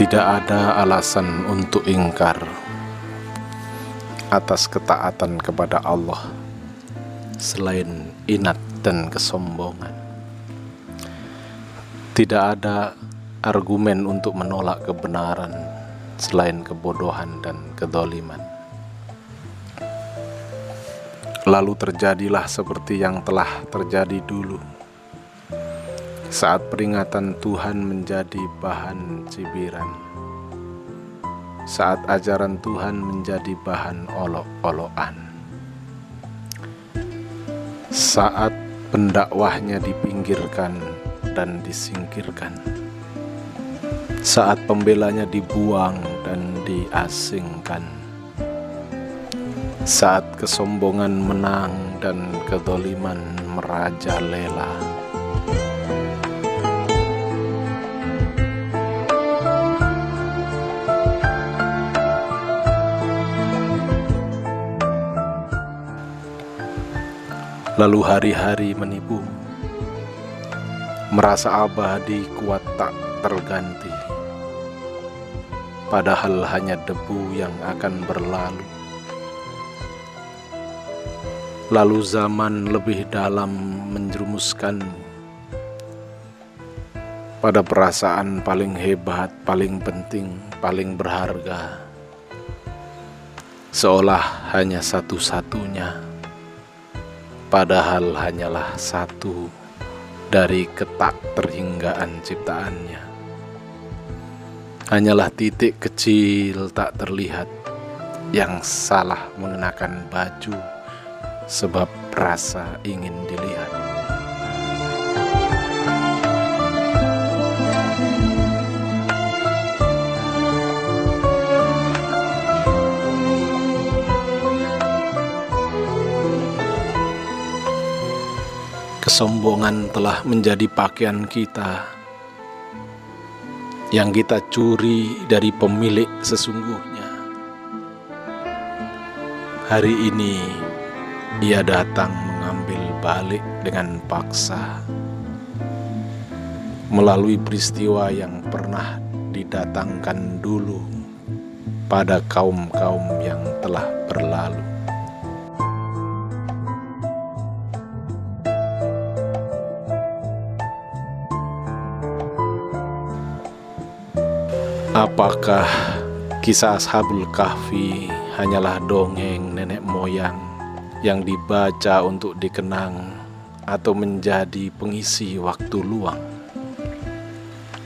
Tidak ada alasan untuk ingkar atas ketaatan kepada Allah selain inat dan kesombongan. Tidak ada argumen untuk menolak kebenaran selain kebodohan dan kedoliman. Lalu terjadilah seperti yang telah terjadi dulu saat peringatan Tuhan menjadi bahan cibiran, saat ajaran Tuhan menjadi bahan olok-olokan, saat pendakwahnya dipinggirkan dan disingkirkan, saat pembelanya dibuang dan diasingkan, saat kesombongan menang dan kedoliman merajalela. Lalu hari-hari menipu, merasa abadi kuat tak terganti, padahal hanya debu yang akan berlalu. Lalu zaman lebih dalam menjerumuskanmu pada perasaan paling hebat, paling penting, paling berharga, seolah hanya satu-satunya padahal hanyalah satu dari ketak terhinggaan ciptaannya. Hanyalah titik kecil tak terlihat yang salah mengenakan baju sebab rasa ingin dilihat. Kesombongan telah menjadi pakaian kita yang kita curi dari pemilik sesungguhnya. Hari ini ia datang mengambil balik dengan paksa melalui peristiwa yang pernah didatangkan dulu pada kaum-kaum yang telah berlalu. Apakah kisah Ashabul Kahfi hanyalah dongeng nenek moyang yang dibaca untuk dikenang atau menjadi pengisi waktu luang?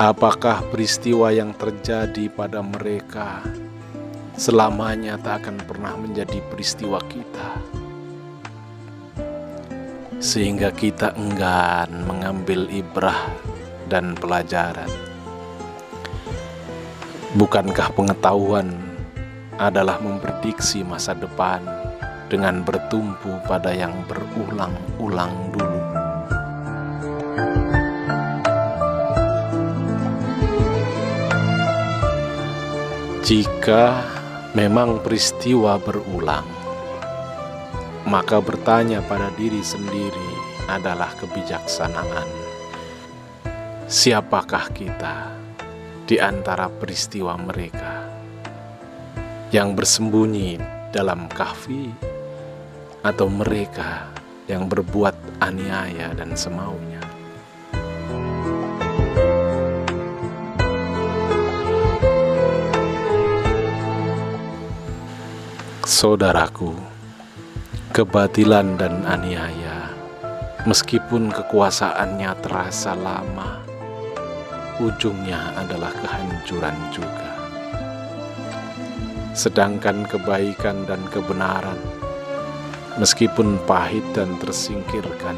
Apakah peristiwa yang terjadi pada mereka selamanya tak akan pernah menjadi peristiwa kita? Sehingga kita enggan mengambil ibrah dan pelajaran. Bukankah pengetahuan adalah memprediksi masa depan dengan bertumpu pada yang berulang-ulang dulu? Jika memang peristiwa berulang, maka bertanya pada diri sendiri adalah kebijaksanaan. Siapakah kita? Di antara peristiwa mereka yang bersembunyi dalam kahfi atau mereka yang berbuat aniaya dan semaunya. Saudaraku, kebatilan dan aniaya, meskipun kekuasaannya terasa lama, ujungnya adalah kehancuran juga. Sedangkan kebaikan dan kebenaran, meskipun pahit dan tersingkirkan,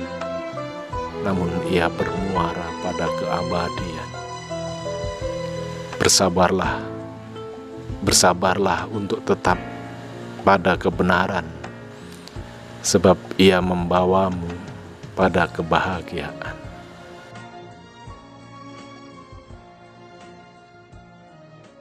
namun ia bermuara pada keabadian. Bersabarlah, bersabarlah untuk tetap pada kebenaran, sebab ia membawamu pada kebahagiaan.